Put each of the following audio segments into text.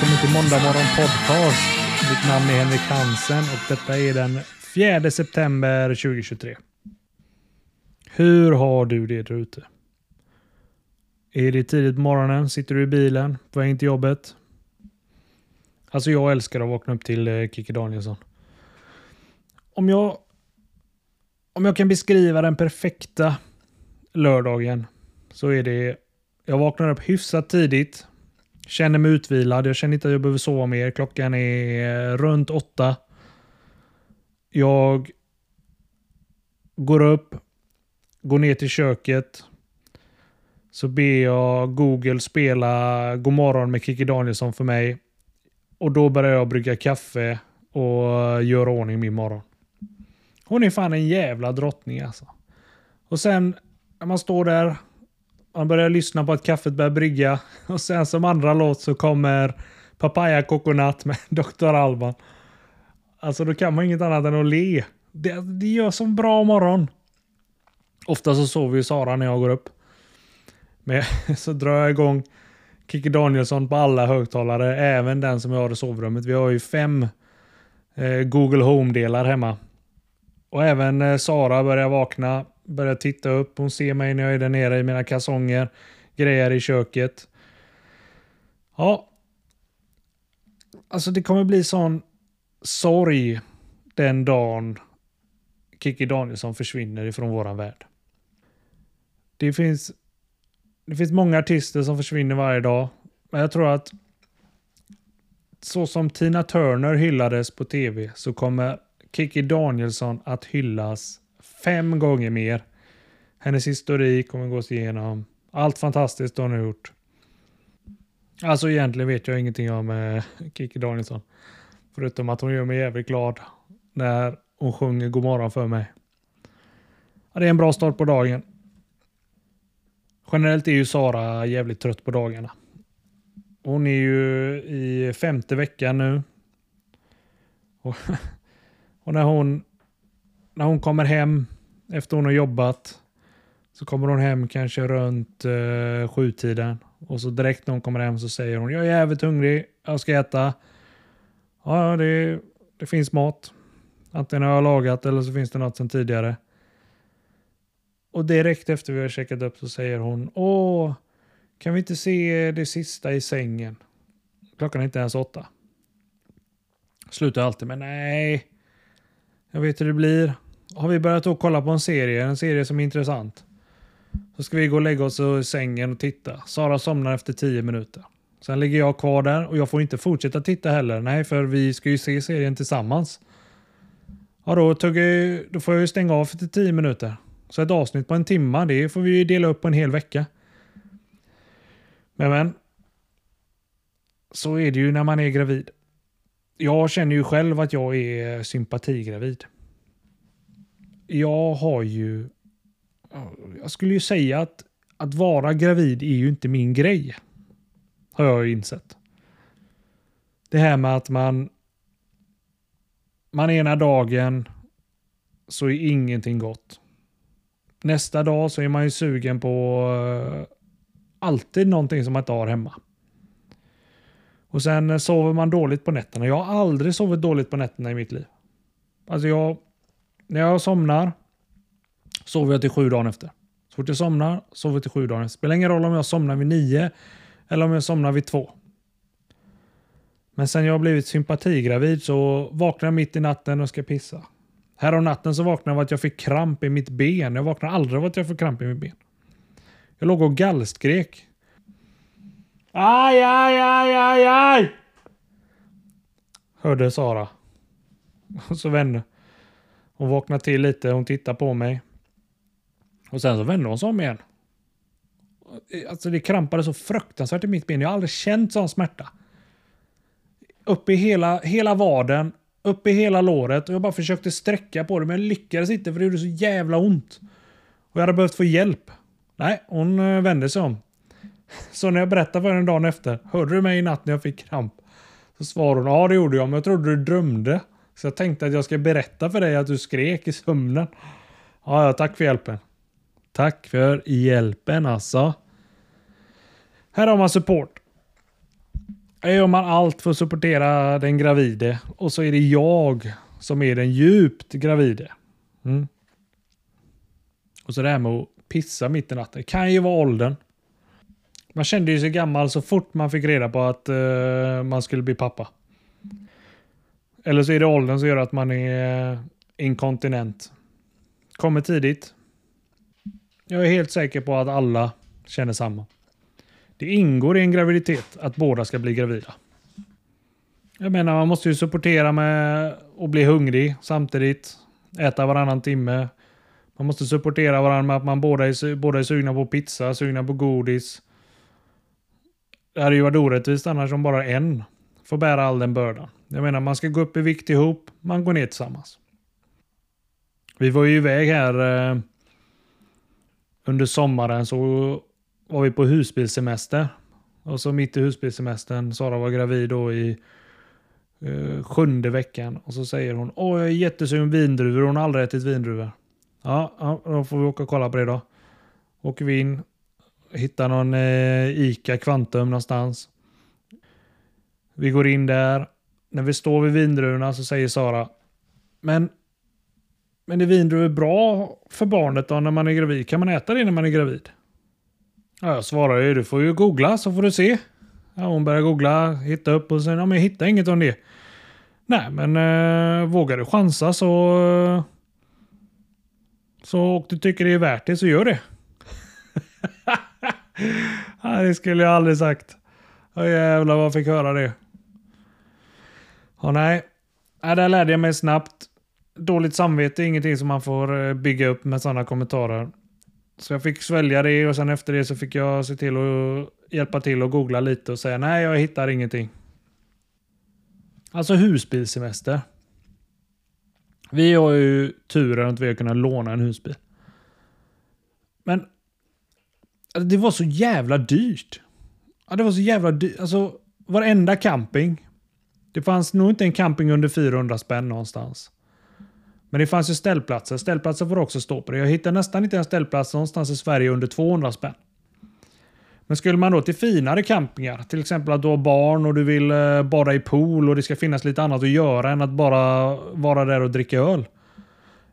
Välkommen till Måndag morgon podcast. Mitt namn är Henrik Hansen och detta är den 4 september 2023. Hur har du det där ute? Är det tidigt på morgonen? Sitter du i bilen på väg till jobbet? Alltså jag älskar att vakna upp till eh, Kikki Danielsson. Om jag, om jag kan beskriva den perfekta lördagen så är det jag vaknar upp hyfsat tidigt. Känner mig utvilad. Jag känner inte att jag behöver sova mer. Klockan är runt åtta. Jag går upp, går ner till köket. Så ber jag Google spela God morgon med Kikki Danielsson för mig. Och då börjar jag brygga kaffe och göra ordning min morgon. Hon är fan en jävla drottning alltså. Och sen när man står där, man börjar lyssna på att kaffet börjar brygga och sen som andra låt så kommer Papaya Coconut med Dr. Alban. Alltså då kan man inget annat än att le. Det, det gör som bra morgon. Ofta så sover ju Sara när jag går upp. Men så drar jag igång Kikki Danielsson på alla högtalare, även den som jag har i sovrummet. Vi har ju fem eh, Google Home-delar hemma. Och även eh, Sara börjar vakna, börjar titta upp. Hon ser mig när jag är där nere i mina kalsonger, grejer i köket. Ja. Alltså det kommer bli sån sorg den dagen Kikki Danielsson försvinner ifrån våran värld. Det finns, det finns många artister som försvinner varje dag. Men jag tror att så som Tina Turner hyllades på tv så kommer Kikki Danielsson att hyllas fem gånger mer. Hennes historik kommer gås igenom. Allt fantastiskt hon har gjort. Alltså egentligen vet jag ingenting om eh, Kikki Danielsson. Förutom att hon gör mig jävligt glad när hon sjunger God morgon för mig. Ja, det är en bra start på dagen. Generellt är ju Sara jävligt trött på dagarna. Hon är ju i femte veckan nu. Och, och, när, hon, när hon kommer hem efter hon har jobbat så kommer hon hem kanske runt eh, sjutiden. Och så direkt när hon kommer hem så säger hon jag är jävligt hungrig, jag ska äta. Ja, det, det finns mat. Antingen har jag lagat eller så finns det något sedan tidigare. Och direkt efter vi har checkat upp så säger hon Åh, kan vi inte se det sista i sängen? Klockan är inte ens åtta. Slutar alltid med nej. Jag vet hur det blir. Har vi börjat att kolla på en serie, en serie som är intressant. Så ska vi gå och lägga oss i sängen och titta. Sara somnar efter tio minuter. Sen ligger jag kvar där och jag får inte fortsätta titta heller. Nej, för vi ska ju se serien tillsammans. Ja, då, jag, då får jag ju stänga av efter tio minuter. Så ett avsnitt på en timme, det får vi ju dela upp på en hel vecka. Men men. Så är det ju när man är gravid. Jag känner ju själv att jag är sympatigravid. Jag har ju... Jag skulle ju säga att att vara gravid är ju inte min grej. Har jag ju insett. Det här med att man... Man ena dagen så är ingenting gott. Nästa dag så är man ju sugen på uh, alltid någonting som man inte har hemma. Och sen sover man dåligt på nätterna. Jag har aldrig sovit dåligt på nätterna i mitt liv. Alltså jag, när jag somnar sover jag till sju dagen efter. Så fort jag somnar sover jag till sju dagen. efter. Spelar ingen roll om jag somnar vid nio eller om jag somnar vid två. Men sen jag har blivit sympatigravid så vaknar jag mitt i natten och ska pissa. Här om natten så vaknade jag av att jag fick kramp i mitt ben. Jag vaknar aldrig av att jag får kramp i mitt ben. Jag låg och gallskrek. Aj, aj, aj, aj, aj! Hörde Sara. Och så vände hon. vaknade till lite. Hon tittade på mig. Och sen så vände hon sig om igen. Alltså det krampade så fruktansvärt i mitt ben. Jag har aldrig känt sån smärta. Upp i hela, hela vaden upp i hela låret och jag bara försökte sträcka på det men jag lyckades inte för det gjorde så jävla ont. Och jag hade behövt få hjälp. Nej, hon eh, vände sig om. Så när jag berättade för henne dagen efter. Hörde du mig i natt när jag fick kramp? Så svarade hon. Ja det gjorde jag men jag trodde du drömde. Så jag tänkte att jag ska berätta för dig att du skrek i sömnen. Ja, ja tack för hjälpen. Tack för hjälpen alltså. Här har man support. Här gör man allt för att supportera den gravide och så är det jag som är den djupt gravide. Mm. Och så det här med att pissa mitt i natten. Det kan ju vara åldern. Man kände ju sig gammal så fort man fick reda på att uh, man skulle bli pappa. Eller så är det åldern som gör att man är eh, inkontinent. Kommer tidigt. Jag är helt säker på att alla känner samma. Det ingår i en graviditet att båda ska bli gravida. Jag menar, man måste ju supportera med att bli hungrig samtidigt. Äta varannan timme. Man måste supportera varandra med att man båda är, båda är sugna på pizza, sugna på godis. Det hade ju varit orättvist annars om bara en får bära all den bördan. Jag menar, man ska gå upp i vikt ihop, man går ner tillsammans. Vi var ju iväg här eh, under sommaren så var vi på husbilsemester. Och så mitt i husbilsemestern, Sara var gravid då i eh, sjunde veckan. Och så säger hon, åh jag är jättesugen vindruvor, hon har aldrig ätit vindruvor. Ja, ja, då får vi åka och kolla på det då. Åker vi in, hittar någon eh, ICA Kvantum någonstans. Vi går in där. När vi står vid vindruvorna så säger Sara, men men är vindruvor bra för barnet då när man är gravid? Kan man äta det när man är gravid? Ja, jag svarar ju, du får ju googla så får du se. Ja, hon börjar googla, hitta upp och sen, ja men jag hittar inget om det. Nej, men eh, vågar du chansa så... Eh, så och du tycker det är värt det så gör det. Nej, det skulle jag aldrig sagt. Ja, jävlar vad jag fick höra det. Ja, nej. Ja, där lärde jag mig snabbt. Dåligt samvete är ingenting som man får eh, bygga upp med sådana kommentarer. Så jag fick svälja det och sen efter det så fick jag se till att hjälpa till och googla lite och säga nej, jag hittar ingenting. Alltså husbilsemester. Vi har ju turen att vi har kunnat låna en husbil. Men alltså, det var så jävla dyrt. Ja, det var så jävla dyrt. Alltså varenda camping. Det fanns nog inte en camping under 400 spänn någonstans. Men det fanns ju ställplatser. Ställplatser får också stå på det. Jag hittar nästan inte en ställplats någonstans i Sverige under 200 spänn. Men skulle man då till finare campingar, till exempel att du har barn och du vill eh, bada i pool och det ska finnas lite annat att göra än att bara vara där och dricka öl.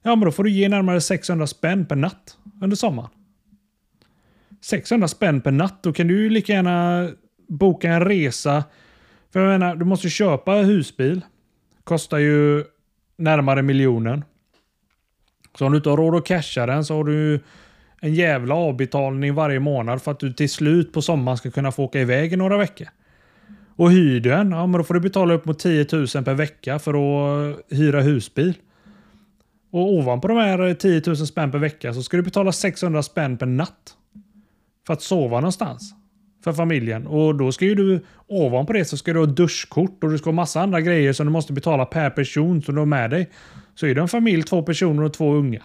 Ja, men då får du ge närmare 600 spänn per natt under sommaren. 600 spänn per natt, då kan du ju lika gärna boka en resa. För jag menar, du måste köpa husbil. Kostar ju närmare miljonen. Så om du inte har råd att casha den så har du en jävla avbetalning varje månad för att du till slut på sommaren ska kunna få åka iväg i några veckor. Och hyr du en, ja men då får du betala upp mot 10 000 per vecka för att hyra husbil. Och ovanpå de här 10 000 spänn per vecka så ska du betala 600 spänn per natt. För att sova någonstans. För familjen. Och då ska ju du ovanpå det så ska du ha duschkort och du ska ha massa andra grejer som du måste betala per person som du har med dig. Så är det en familj, två personer och två ungar.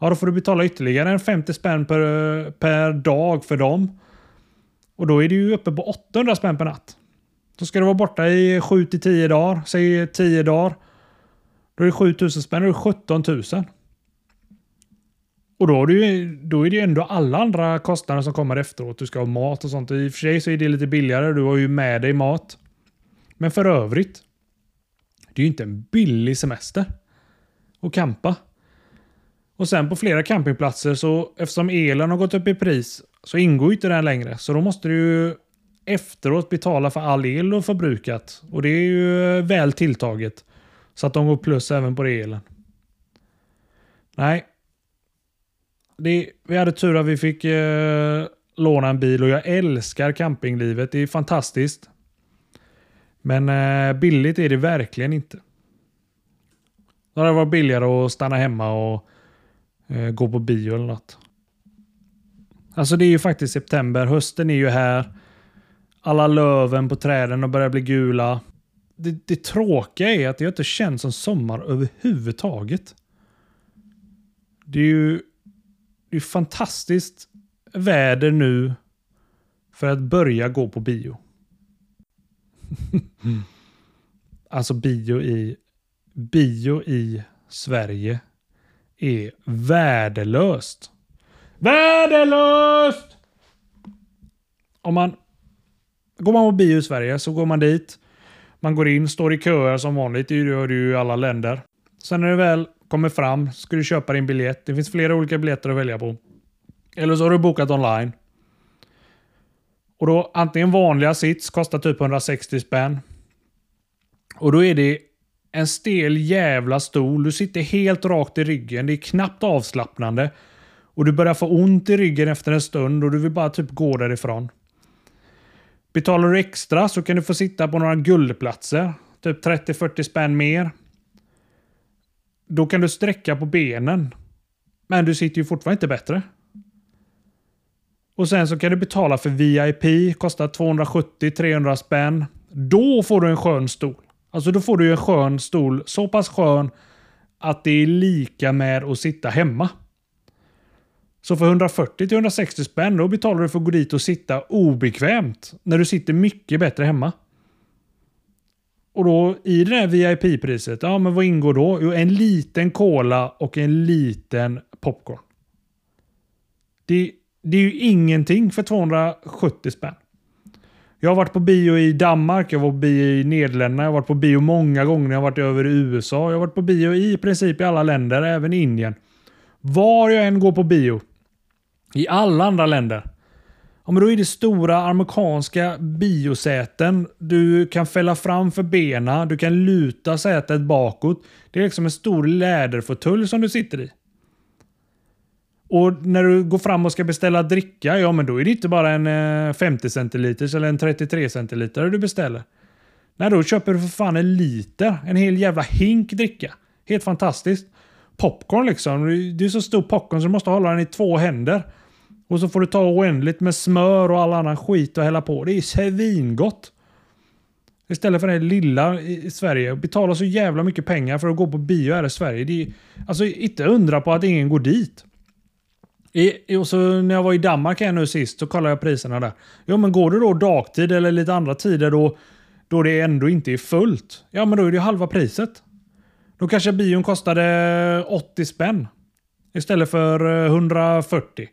Ja, då får du betala ytterligare en 50 spänn per, per dag för dem. Och då är det ju uppe på 800 spänn per natt. Så ska du vara borta i 7 till 10 dagar, säg 10 dagar. Då är det 7000 spänn, då är det 17 000. Och då, är det ju, då är det ju ändå alla andra kostnader som kommer efteråt. Du ska ha mat och sånt. I och för sig så är det lite billigare. Du har ju med dig mat. Men för övrigt. Det är ju inte en billig semester. Att campa. Och sen på flera campingplatser så eftersom elen har gått upp i pris så ingår inte den längre. Så då måste du ju efteråt betala för all el du har förbrukat. Och det är ju väl tilltaget. Så att de går plus även på det elen. Nej, det, vi hade tur att vi fick eh, låna en bil och jag älskar campinglivet. Det är fantastiskt. Men eh, billigt är det verkligen inte. Det hade varit billigare att stanna hemma och eh, gå på bio eller något. Alltså det är ju faktiskt september. Hösten är ju här. Alla löven på träden har börjat bli gula. Det, det tråkiga är att det inte känns som sommar överhuvudtaget. Det är ju det är fantastiskt väder nu för att börja gå på bio. alltså bio i, bio i Sverige är värdelöst. Värdelöst! Om man Går man på bio i Sverige så går man dit. Man går in, står i köer som vanligt. Det gör du ju i alla länder. Sen när du väl kommer fram ska du köpa din biljett. Det finns flera olika biljetter att välja på. Eller så har du bokat online. Och då antingen vanliga sits kostar typ 160 spänn. Och då är det en stel jävla stol. Du sitter helt rakt i ryggen. Det är knappt avslappnande. Och du börjar få ont i ryggen efter en stund och du vill bara typ gå därifrån. Betalar du extra så kan du få sitta på några guldplatser. Typ 30-40 spänn mer. Då kan du sträcka på benen. Men du sitter ju fortfarande inte bättre. Och sen så kan du betala för VIP. Kostar 270-300 spänn. Då får du en skön stol. Alltså då får du en skön stol. Så pass skön att det är lika med att sitta hemma. Så för 140-160 spänn då betalar du för att gå dit och sitta obekvämt. När du sitter mycket bättre hemma. Och då i det här VIP-priset, ja men vad ingår då? Jo, en liten cola och en liten popcorn. Det, det är ju ingenting för 270 spänn. Jag har varit på bio i Danmark, jag var på bio i Nederländerna, jag har varit på bio många gånger, jag har varit över i USA, jag har varit på bio i princip i alla länder, även i Indien. Var jag än går på bio, i alla andra länder, ja, men då är det stora amerikanska biosäten. Du kan fälla fram för benen, du kan luta sätet bakåt. Det är liksom en stor läderfåtölj som du sitter i. Och när du går fram och ska beställa dricka, ja men då är det inte bara en eh, 50 centiliters eller en 33 centiliter du beställer. Nej, då köper du för fan en liter. En hel jävla hink dricka. Helt fantastiskt. Popcorn liksom. Det är så stor popcorn så du måste hålla den i två händer. Och så får du ta oändligt med smör och all annan skit och hälla på. Det är svingott. Istället för det lilla i Sverige. Betala så jävla mycket pengar för att gå på bio här i Sverige. Det är, alltså inte undra på att ingen går dit. I, och så när jag var i Danmark här nu sist så kollade jag priserna där. Jo men går du då dagtid eller lite andra tider då, då det ändå inte är fullt. Ja men då är det halva priset. Då kanske bion kostade 80 spänn. Istället för eh, 140.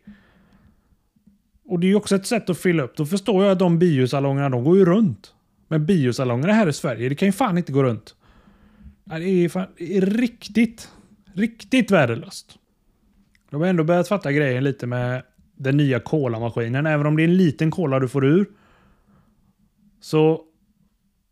Och det är ju också ett sätt att fylla upp. Då förstår jag att de biosalongerna de går ju runt. Men biosalongerna här i Sverige, det kan ju fan inte gå runt. Det är, fan, det är riktigt, riktigt värdelöst. De har ändå börjat fatta grejen lite med den nya kolamaskinen. Även om det är en liten kola du får ur. Så,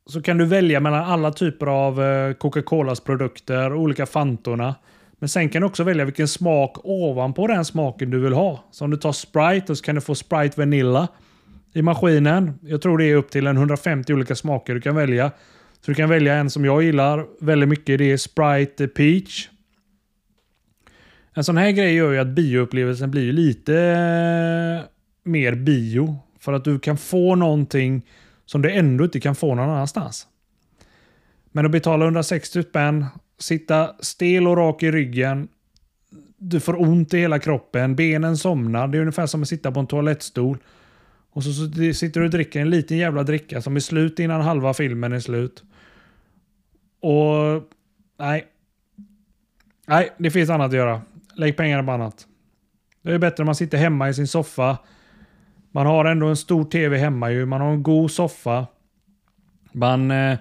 så kan du välja mellan alla typer av eh, Coca-Colas produkter, olika Fantorna. Men sen kan du också välja vilken smak ovanpå den smaken du vill ha. Så om du tar Sprite och så kan du få Sprite Vanilla i maskinen. Jag tror det är upp till en 150 olika smaker du kan välja. Så du kan välja en som jag gillar väldigt mycket. Det är Sprite Peach. En sån här grej gör ju att bioupplevelsen blir lite eh, mer bio. För att du kan få någonting som du ändå inte kan få någon annanstans. Men att betala 160 spänn, sitta stel och rak i ryggen, du får ont i hela kroppen, benen somnar. Det är ungefär som att sitta på en toalettstol. Och så, sitter du och dricker en liten jävla dricka som är slut innan halva filmen är slut. Och nej. Nej, det finns annat att göra. Lägg pengarna på annat. Det är bättre om man sitter hemma i sin soffa. Man har ändå en stor tv hemma ju. Man har en god soffa. Man eh,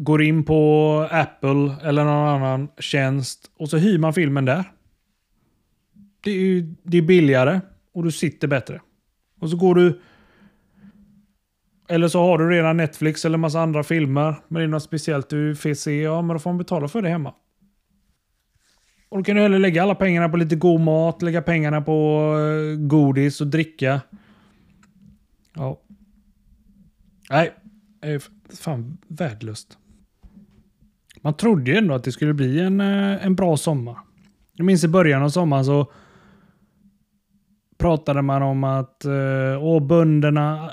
går in på Apple eller någon annan tjänst och så hyr man filmen där. Det är, ju, det är billigare och du sitter bättre. Och så går du... Eller så har du redan Netflix eller massa andra filmer. Men det är något speciellt du vill se. Ja, men då får man betala för det hemma. Och då kan du hellre lägga alla pengarna på lite god mat, lägga pengarna på eh, godis och dricka. Ja. Nej, är fan värdelöst. Man trodde ju ändå att det skulle bli en, eh, en bra sommar. Jag minns i början av sommaren så pratade man om att eh, åh, bönderna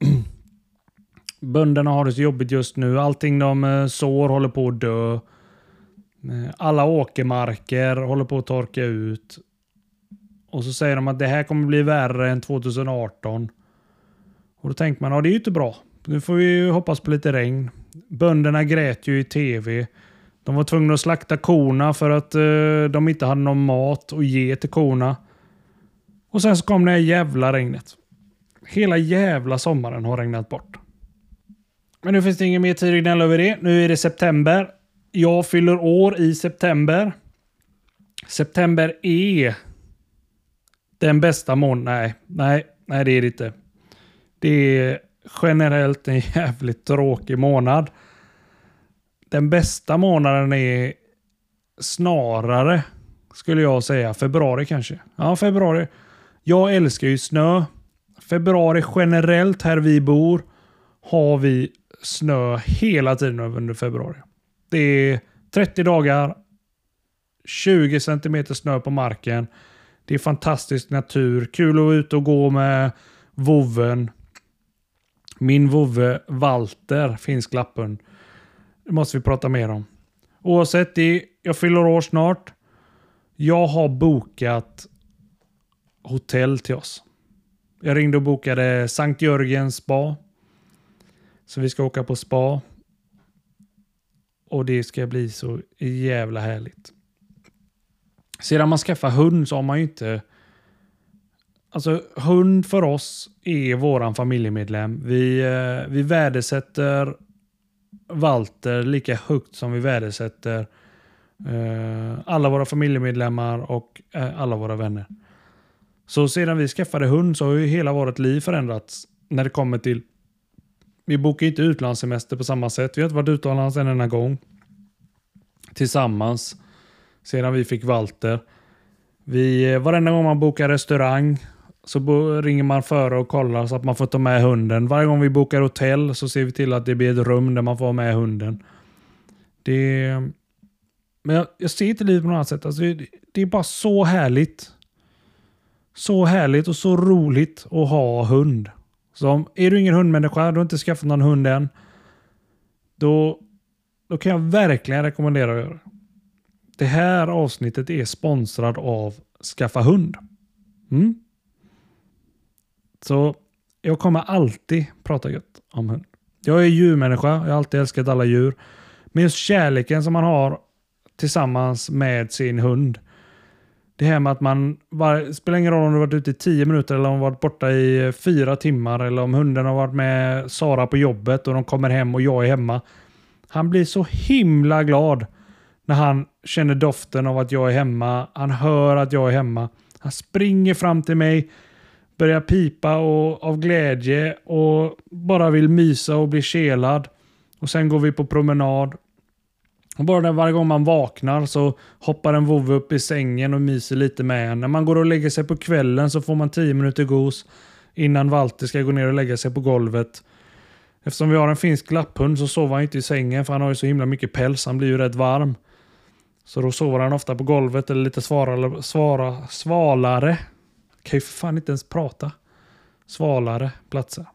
bönderna har det så jobbigt just nu. Allting de eh, sår håller på att dö. Alla åkermarker håller på att torka ut. Och så säger de att det här kommer bli värre än 2018. Och då tänker man, ja det är ju inte bra. Nu får vi ju hoppas på lite regn. Bönderna grät ju i tv. De var tvungna att slakta korna för att eh, de inte hade någon mat att ge till korna. Och sen så kom det här jävla regnet. Hela jävla sommaren har regnat bort. Men nu finns det ingen mer tid att gnälla över det. Nu är det september. Jag fyller år i september. September är den bästa månaden. Nej, nej, nej det är det inte. Det är generellt en jävligt tråkig månad. Den bästa månaden är snarare, skulle jag säga, februari kanske. Ja, februari. Jag älskar ju snö. Februari generellt här vi bor har vi snö hela tiden under februari. Det är 30 dagar, 20 cm snö på marken. Det är fantastisk natur, kul att vara ute och gå med vovven. Min vovve Walter, finsk lapphund. Det måste vi prata mer om. Oavsett, det, jag fyller år snart. Jag har bokat hotell till oss. Jag ringde och bokade Sankt Jörgens spa. Så vi ska åka på spa. Och det ska bli så jävla härligt. Sedan man skaffar hund så har man ju inte... Alltså hund för oss är våran familjemedlem. Vi, eh, vi värdesätter Walter lika högt som vi värdesätter eh, alla våra familjemedlemmar och eh, alla våra vänner. Så sedan vi skaffade hund så har ju hela vårt liv förändrats när det kommer till vi bokar inte utlandssemester på samma sätt. Vi har inte varit utomlands en enda gång. Tillsammans. Sedan vi fick Walter. Vi, eh, varenda gång man bokar restaurang så ringer man före och kollar så att man får ta med hunden. Varje gång vi bokar hotell så ser vi till att det blir ett rum där man får ha med hunden. Det... Men jag, jag ser inte livet på något annat sätt. Alltså, det, det är bara så härligt. Så härligt och så roligt att ha hund. Så om, är du ingen hundmänniska, du har inte skaffat någon hund än. Då, då kan jag verkligen rekommendera att göra det. Det här avsnittet är sponsrad av Skaffa Hund. Mm. Så jag kommer alltid prata gött om hund. Jag är djurmänniska, jag har alltid älskat alla djur. Men just kärleken som man har tillsammans med sin hund det här med att man, var, spelar ingen roll om du varit ute i tio minuter eller om du varit borta i eh, fyra timmar eller om hunden har varit med Sara på jobbet och de kommer hem och jag är hemma. Han blir så himla glad när han känner doften av att jag är hemma. Han hör att jag är hemma. Han springer fram till mig, börjar pipa och, av glädje och bara vill mysa och bli kelad. Och sen går vi på promenad och bara där varje gång man vaknar så hoppar en vovve upp i sängen och myser lite med en. När man går och lägger sig på kvällen så får man 10 minuter gos innan Walter ska gå ner och lägga sig på golvet. Eftersom vi har en finsk lapphund så sover han inte i sängen för han har ju så himla mycket päls. Han blir ju rätt varm. Så då sover han ofta på golvet eller lite svarare, svara, svalare. Kan ju för fan inte ens prata. Svalare platser.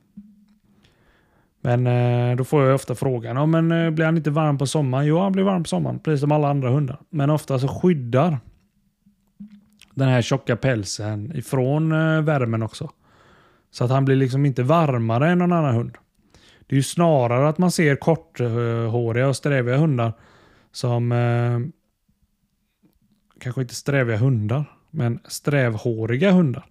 Men eh, då får jag ofta frågan, ja, men eh, blir han inte varm på sommaren? Jo, han blir varm på sommaren, precis som alla andra hundar. Men ofta så skyddar den här tjocka pälsen ifrån eh, värmen också. Så att han blir liksom inte varmare än någon annan hund. Det är ju snarare att man ser korthåriga och sträviga hundar som eh, kanske inte sträviga hundar, men strävhåriga hundar.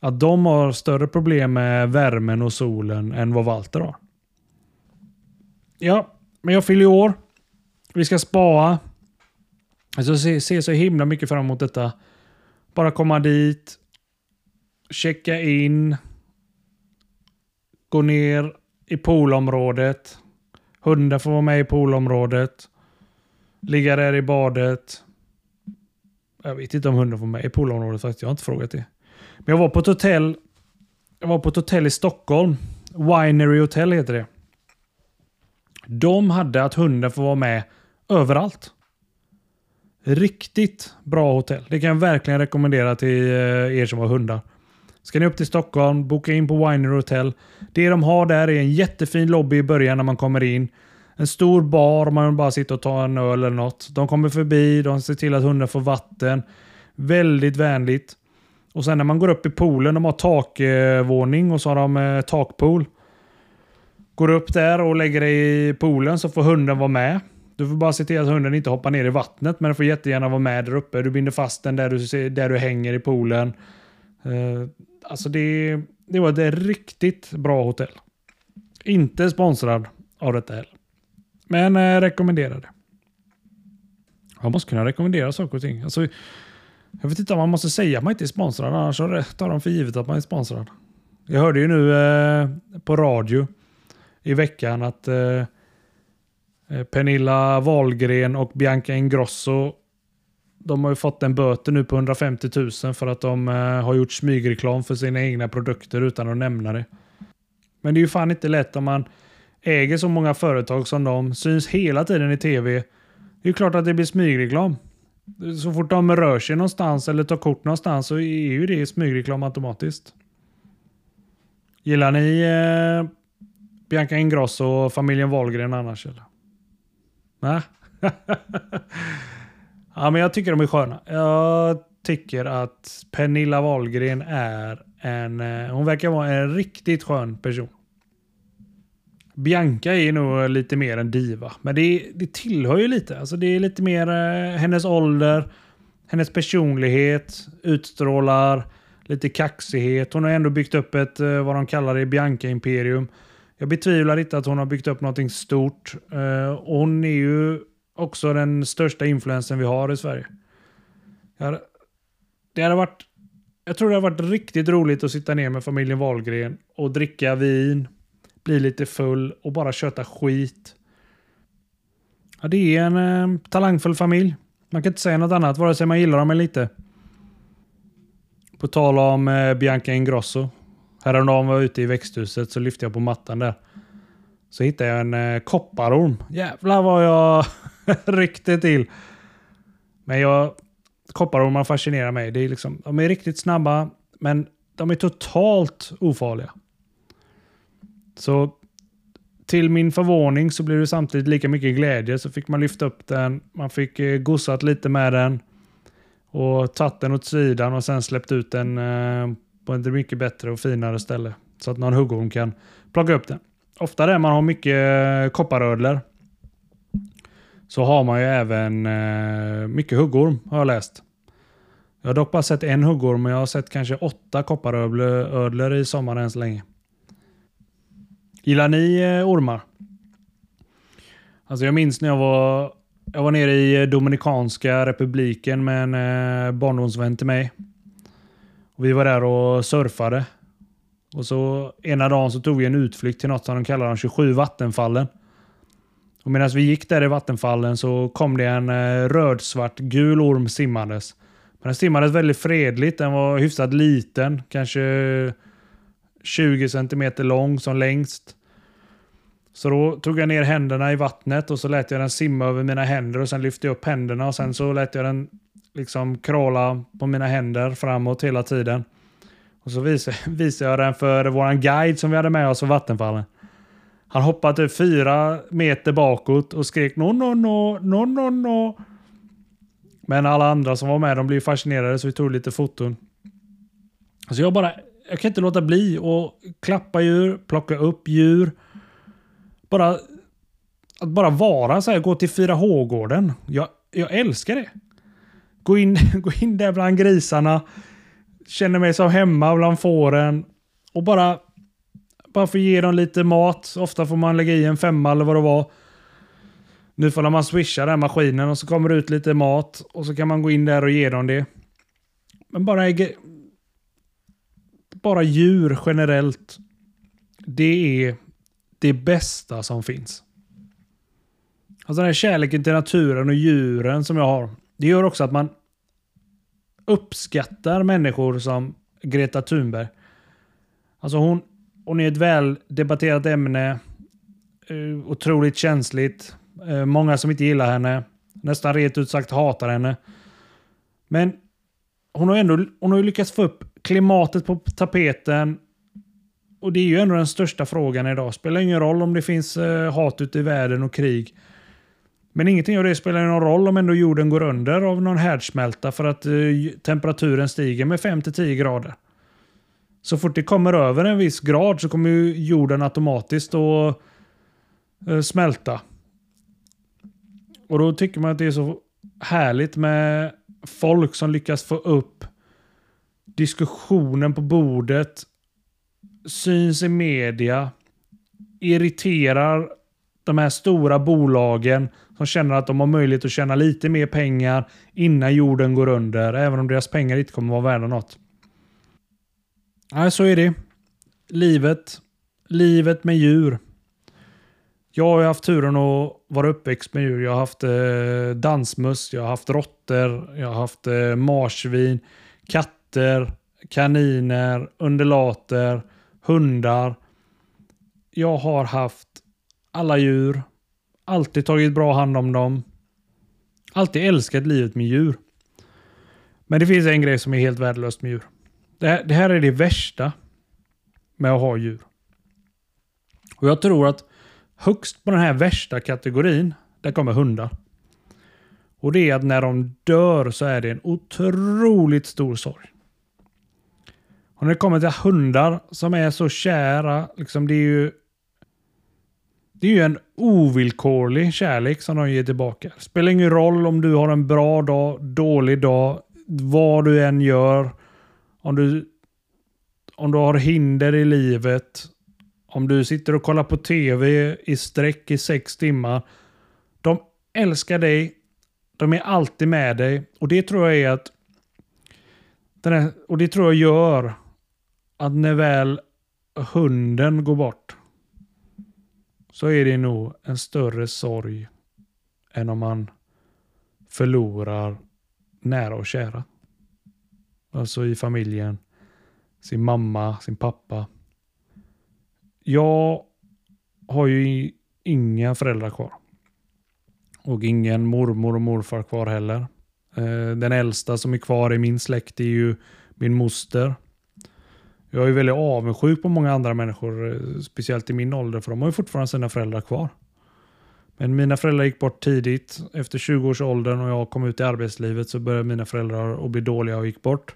Att de har större problem med värmen och solen än vad Walter har. Ja, men jag fyller år. Vi ska spaa. Alltså, jag ser så himla mycket fram emot detta. Bara komma dit. Checka in. Gå ner i poolområdet. Hunden får vara med i poolområdet. Ligga där i badet. Jag vet inte om hunden får vara med i poolområdet faktiskt. Jag har inte frågat det. Men jag var på ett hotell. Jag var på ett hotell i Stockholm. Winery Hotel heter det. De hade att hunden får vara med överallt. Riktigt bra hotell. Det kan jag verkligen rekommendera till eh, er som har hundar. Ska ni upp till Stockholm, boka in på Winery Hotel. Det de har där är en jättefin lobby i början när man kommer in. En stor bar, man bara sitter och tar en öl eller något. De kommer förbi, de ser till att hunden får vatten. Väldigt vänligt. Och sen när man går upp i poolen, de har takvåning och så har de eh, takpool. Går upp där och lägger dig i poolen så får hunden vara med. Du får bara se till att hunden inte hoppar ner i vattnet, men den får jättegärna vara med där uppe. Du binder fast den där du, där du hänger i poolen. Uh, alltså det det var ett riktigt bra hotell. Inte sponsrad av detta heller. Men eh, rekommenderade. Man måste kunna rekommendera saker och ting. Alltså, jag vet inte om man måste säga att man inte är sponsrad, annars tar de för givet att man är sponsrad. Jag hörde ju nu eh, på radio i veckan att eh, eh Pernilla Wahlgren och Bianca Ingrosso de har ju fått en böter nu på 150 000 för att de eh, har gjort smygreklam för sina egna produkter utan att nämna det. Men det är ju fan inte lätt om man äger så många företag som de, syns hela tiden i tv. Det är klart att det blir smygreklam. Så fort de rör sig någonstans eller tar kort någonstans så är ju det smygreklam automatiskt. Gillar ni eh, Bianca Ingrosso och familjen Wahlgren annars eller? Nej? ja, men jag tycker de är sköna. Jag tycker att Pernilla Wahlgren är en... Eh, hon verkar vara en riktigt skön person. Bianca är nog lite mer en diva, men det, det tillhör ju lite. Alltså det är lite mer eh, hennes ålder, hennes personlighet, utstrålar lite kaxighet. Hon har ändå byggt upp ett, eh, vad de kallar det, Bianca-imperium. Jag betvivlar inte att hon har byggt upp någonting stort. Eh, och hon är ju också den största influensen vi har i Sverige. Det hade varit, jag tror det hade varit riktigt roligt att sitta ner med familjen Wahlgren och dricka vin, bli lite full och bara köta skit. Ja, det är en eh, talangfull familj. Man kan inte säga något annat, vare sig man gillar dem eller inte. På tal om eh, Bianca Ingrosso. Häromdagen var jag ute i växthuset så lyfte jag på mattan där. Så hittade jag en eh, kopparorm. Jävlar vad jag ryckte till. Men jag, kopparormar fascinerar mig. Det är liksom, de är riktigt snabba, men de är totalt ofarliga. Så till min förvåning så blev det samtidigt lika mycket glädje. Så fick man lyfta upp den, man fick eh, gossat lite med den och tagit den åt sidan och sen släppt ut den eh, på ett mycket bättre och finare ställe. Så att någon huggorm kan plocka upp den. Ofta där man har mycket eh, kopparödlor så har man ju även eh, mycket huggorm har jag läst. Jag har dock bara sett en huggorm men jag har sett kanske åtta kopparödlor i sommar än så länge. Gillar ni eh, ormar? Alltså jag minns när jag var jag var nere i eh, Dominikanska republiken med en eh, barndomsvän till mig. Och vi var där och surfade. Och så ena dagen så tog vi en utflykt till något som de kallar de 27 vattenfallen. Och medan vi gick där i vattenfallen så kom det en rödsvart gul orm simmandes. Men den simmades väldigt fredligt. Den var hyfsat liten. Kanske 20 cm lång som längst. Så då tog jag ner händerna i vattnet och så lät jag den simma över mina händer och sen lyfte jag upp händerna och sen så lät jag den liksom kråla på mina händer framåt hela tiden. Och så visade, visade jag den för våran guide som vi hade med oss från vattenfallen. Han hoppade typ fyra meter bakåt och skrek no, no, no, no, no, no. Men alla andra som var med de blev fascinerade så vi tog lite foton. Så jag bara, jag kan inte låta bli att klappa djur, plocka upp djur. Bara att bara vara så här, gå till 4H-gården. Jag, jag älskar det. Gå in, gå in där bland grisarna. Känner mig som hemma bland fåren. Och bara, bara få ge dem lite mat. Ofta får man lägga i en femma eller vad det var. Nu får man swisha den maskinen och så kommer det ut lite mat. Och så kan man gå in där och ge dem det. Men bara, bara djur generellt. Det är det bästa som finns. Alltså den här kärleken till naturen och djuren som jag har. Det gör också att man uppskattar människor som Greta Thunberg. Alltså hon, hon är ett väldebatterat ämne. Eh, otroligt känsligt. Eh, många som inte gillar henne. Nästan rent ut sagt hatar henne. Men hon har ändå hon har lyckats få upp klimatet på tapeten och det är ju ändå den största frågan idag. Spelar ingen roll om det finns eh, hat ute i världen och krig. Men ingenting av det spelar någon roll om ändå jorden går under av någon härdsmälta för att eh, temperaturen stiger med 5-10 grader. Så fort det kommer över en viss grad så kommer ju jorden automatiskt att eh, smälta. Och då tycker man att det är så härligt med folk som lyckas få upp diskussionen på bordet syns i media, irriterar de här stora bolagen som känner att de har möjlighet att tjäna lite mer pengar innan jorden går under, även om deras pengar inte kommer vara värda något. Nej, så är det. Livet. Livet med djur. Jag har haft turen att vara uppväxt med djur. Jag har haft eh, dansmöss, jag har haft råttor, jag har haft eh, marsvin, katter, kaniner, undulater, hundar. Jag har haft alla djur. Alltid tagit bra hand om dem. Alltid älskat livet med djur. Men det finns en grej som är helt värdelöst med djur. Det här, det här är det värsta med att ha djur. Och jag tror att högst på den här värsta kategorin, där kommer hundar. Och det är att när de dör så är det en otroligt stor sorg. Och när det kommer till hundar som är så kära, liksom det är ju det är ju en ovillkorlig kärlek som de ger tillbaka. Det spelar ingen roll om du har en bra dag, dålig dag, vad du än gör. Om du, om du har hinder i livet, om du sitter och kollar på tv i sträck i sex timmar. De älskar dig. De är alltid med dig. Och det tror jag är att... Här, och det tror jag gör att när väl hunden går bort så är det nog en större sorg än om man förlorar nära och kära. Alltså i familjen. Sin mamma, sin pappa. Jag har ju inga föräldrar kvar. Och ingen mormor och morfar kvar heller. Eh, den äldsta som är kvar i min släkt är ju min moster. Jag är väldigt avundsjuk på många andra människor, eh, speciellt i min ålder, för de har ju fortfarande sina föräldrar kvar. Men mina föräldrar gick bort tidigt. Efter 20 års åldern och jag kom ut i arbetslivet så började mina föräldrar att bli dåliga och gick bort.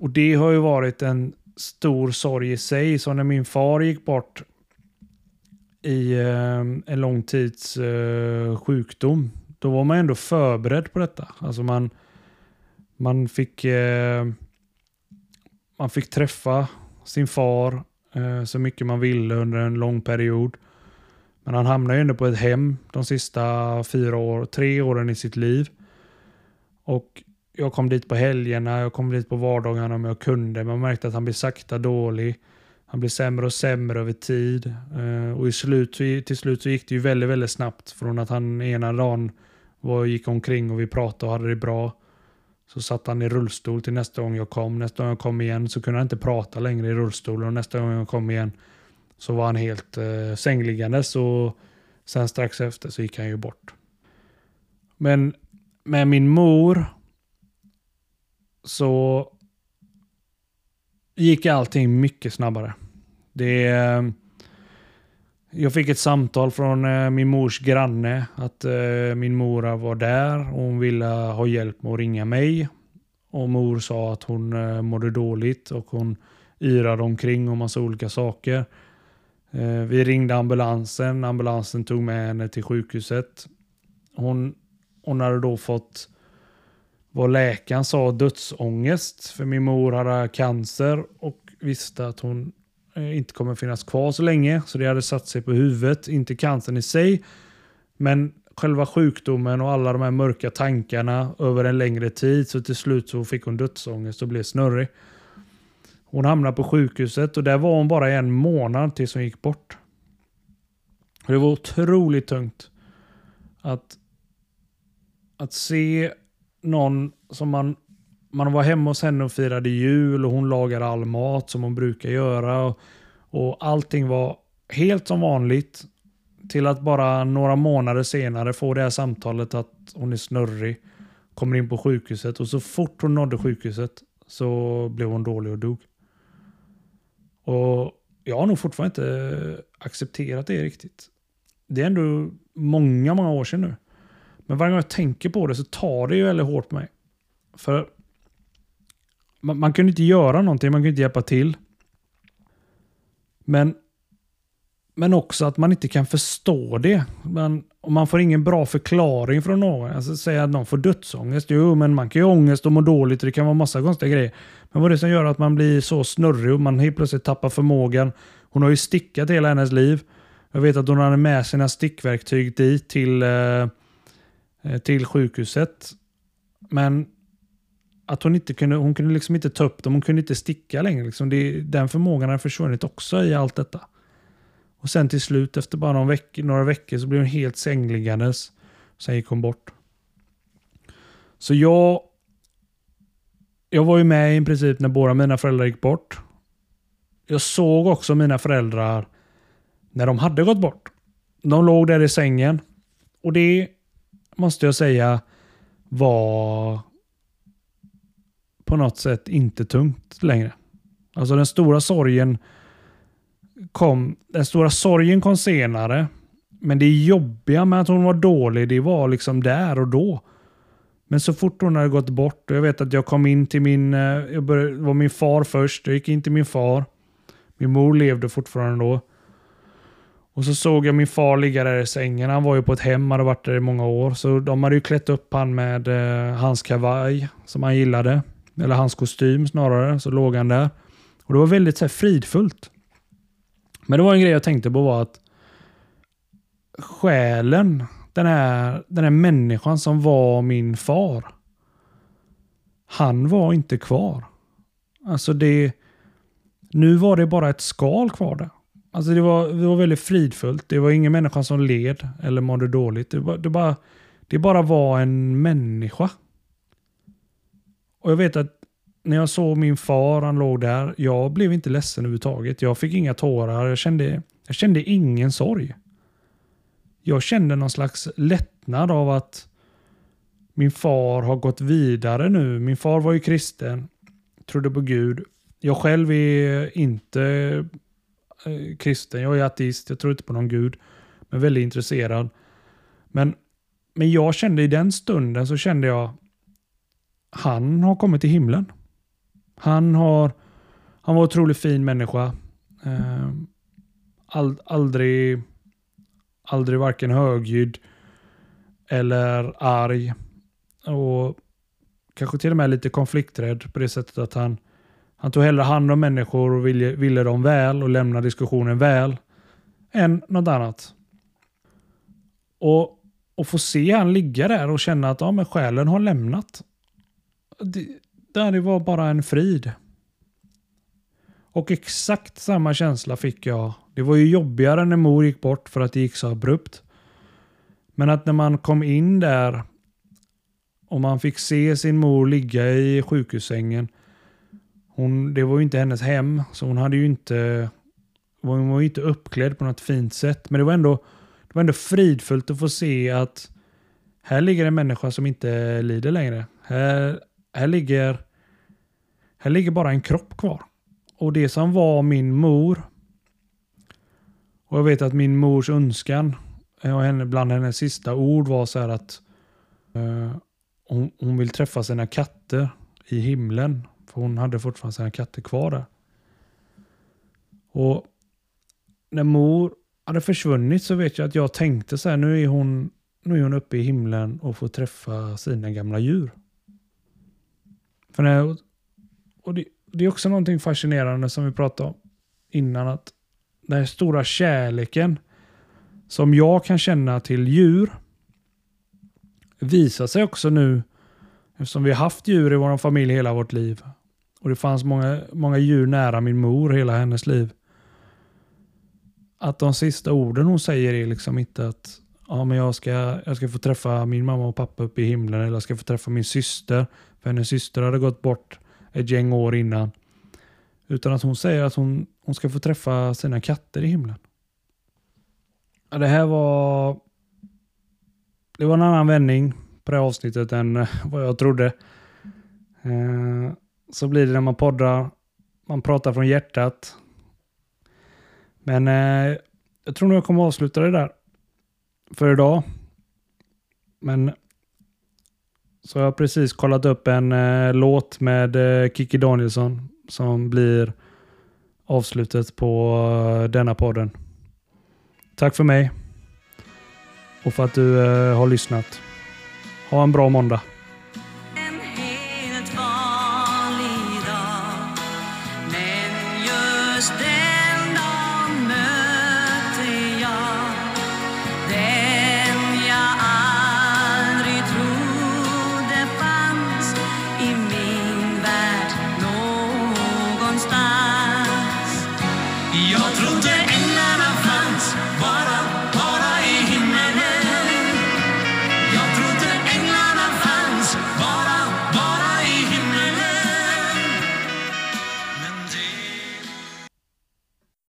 Och det har ju varit en stor sorg i sig. Så när min far gick bort i eh, en lång tids eh, sjukdom, då var man ändå förberedd på detta. Alltså man, man fick eh, man fick träffa sin far eh, så mycket man ville under en lång period. Men han hamnade ju ändå på ett hem de sista fyra år, tre åren i sitt liv. Och jag kom dit på helgerna, jag kom dit på vardagarna om jag kunde. Man märkte att han blev sakta dålig. Han blev sämre och sämre över tid. Eh, och i slut, till slut så gick det ju väldigt, väldigt snabbt. Från att han ena dagen var, gick omkring och vi pratade och hade det bra. Så satt han i rullstol till nästa gång jag kom. Nästa gång jag kom igen så kunde han inte prata längre i rullstolen. Och nästa gång jag kom igen så var han helt eh, sängliggandes. Och sen strax efter så gick han ju bort. Men med min mor så gick allting mycket snabbare. Det, eh, jag fick ett samtal från eh, min mors granne att eh, min mor var där och hon ville ha hjälp med att ringa mig. Och mor sa att hon eh, mådde dåligt och hon yrade omkring och massa olika saker. Vi ringde ambulansen. Ambulansen tog med henne till sjukhuset. Hon, hon hade då fått vad läkaren sa dödsångest. För min mor hade cancer och visste att hon Eh, inte kommer finnas kvar så länge. Så det hade satt sig på huvudet. Inte cancern i sig. Men själva sjukdomen och alla de här mörka tankarna över en längre tid. Så till slut så fick hon dödsångest och blev snurrig. Hon hamnade på sjukhuset och där var hon bara en månad tills hon gick bort. Det var otroligt tungt. Att, att se någon som man, man var hemma hos henne och firade jul och hon lagade all mat som hon brukar göra. Och, och allting var helt som vanligt. Till att bara några månader senare få det här samtalet att hon är snurrig. Kommer in på sjukhuset och så fort hon nådde sjukhuset så blev hon dålig och dog. Och jag har nog fortfarande inte accepterat det riktigt. Det är ändå många, många år sedan nu. Men varje gång jag tänker på det så tar det ju väldigt hårt på mig. För man, man kunde inte göra någonting, man kunde inte hjälpa till. Men Men också att man inte kan förstå det. Man, och man får ingen bra förklaring från någon. Alltså säga att någon får dödsångest. Jo, men man kan ju ha ångest och må dåligt och det kan vara massa konstiga grejer. Men vad är det som gör att man blir så snurrig och man helt plötsligt tappar förmågan? Hon har ju stickat hela hennes liv. Jag vet att hon hade med sina stickverktyg dit till, eh, eh, till sjukhuset. Men att hon inte kunde, hon kunde liksom inte ta upp dem, hon kunde inte sticka längre. Liksom det, den förmågan har försvunnit också i allt detta. Och sen till slut efter bara någon veck, några veckor så blev hon helt sängliggandes. Sen gick hon bort. Så jag jag var ju med i princip när båda mina föräldrar gick bort. Jag såg också mina föräldrar när de hade gått bort. De låg där i sängen. Och det måste jag säga var på något sätt inte tungt längre. Alltså den stora sorgen kom, den stora sorgen kom senare. Men det jobbiga med att hon var dålig, det var liksom där och då. Men så fort hon hade gått bort, och jag vet att jag kom in till min, eh, jag började, det var min far först, jag gick in till min far. Min mor levde fortfarande då. Och så såg jag min far ligga där i sängen. Han var ju på ett hem, hade varit där i många år. Så de hade ju klätt upp han med eh, hans kavaj som han gillade. Eller hans kostym snarare. Så låg han där. Och det var väldigt så här, fridfullt. Men det var en grej jag tänkte på var att själen den här, den här människan som var min far. Han var inte kvar. Alltså det... Nu var det bara ett skal kvar där. Alltså det var, det var väldigt fridfullt. Det var ingen människa som led eller mådde dåligt. Det, var, det, bara, det bara var en människa. Och jag vet att när jag såg min far, han låg där. Jag blev inte ledsen överhuvudtaget. Jag fick inga tårar. Jag kände, jag kände ingen sorg jag kände någon slags lättnad av att min far har gått vidare nu. Min far var ju kristen, trodde på Gud. Jag själv är inte eh, kristen, jag är ateist, jag tror inte på någon gud. Men väldigt intresserad. Men, men jag kände i den stunden så kände jag han har kommit till himlen. Han har han var en otroligt fin människa. Eh, ald, aldrig aldrig varken högljudd eller arg. Och kanske till och med lite konflikträdd på det sättet att han, han tog hellre hand om människor och ville, ville dem väl och lämna diskussionen väl än något annat. Och, och få se han ligga där och känna att ja, men själen har lämnat. Det, det var bara en frid. Och exakt samma känsla fick jag. Det var ju jobbigare när mor gick bort för att det gick så abrupt. Men att när man kom in där och man fick se sin mor ligga i sjukhussängen. Hon, det var ju inte hennes hem, så hon hade ju inte... Hon var ju inte uppklädd på något fint sätt. Men det var ändå, det var ändå fridfullt att få se att här ligger en människa som inte lider längre. Här, här, ligger, här ligger bara en kropp kvar. Och det som var min mor. Och jag vet att min mors önskan och henne, bland hennes sista ord var så här att eh, hon, hon, vill träffa sina katter i himlen. För hon hade fortfarande sina katter kvar där. Och när mor hade försvunnit så vet jag att jag tänkte så här, nu är hon, nu är hon uppe i himlen och får träffa sina gamla djur. För när, och det, det är också någonting fascinerande som vi pratade om innan. att Den här stora kärleken som jag kan känna till djur visar sig också nu eftersom vi har haft djur i vår familj hela vårt liv. Och det fanns många, många djur nära min mor hela hennes liv. Att de sista orden hon säger är liksom inte att ja, men jag, ska, jag ska få träffa min mamma och pappa uppe i himlen eller jag ska få träffa min syster. För hennes syster hade gått bort ett gäng år innan. Utan att hon säger att hon, hon ska få träffa sina katter i himlen. Ja, det här var... Det var en annan vändning på det här avsnittet än eh, vad jag trodde. Eh, så blir det när man poddar. Man pratar från hjärtat. Men eh, jag tror nog jag kommer avsluta det där för idag. Men så jag har precis kollat upp en eh, låt med eh, Kiki Danielsson som blir avslutet på eh, denna podden. Tack för mig. Och för att du eh, har lyssnat. Ha en bra måndag.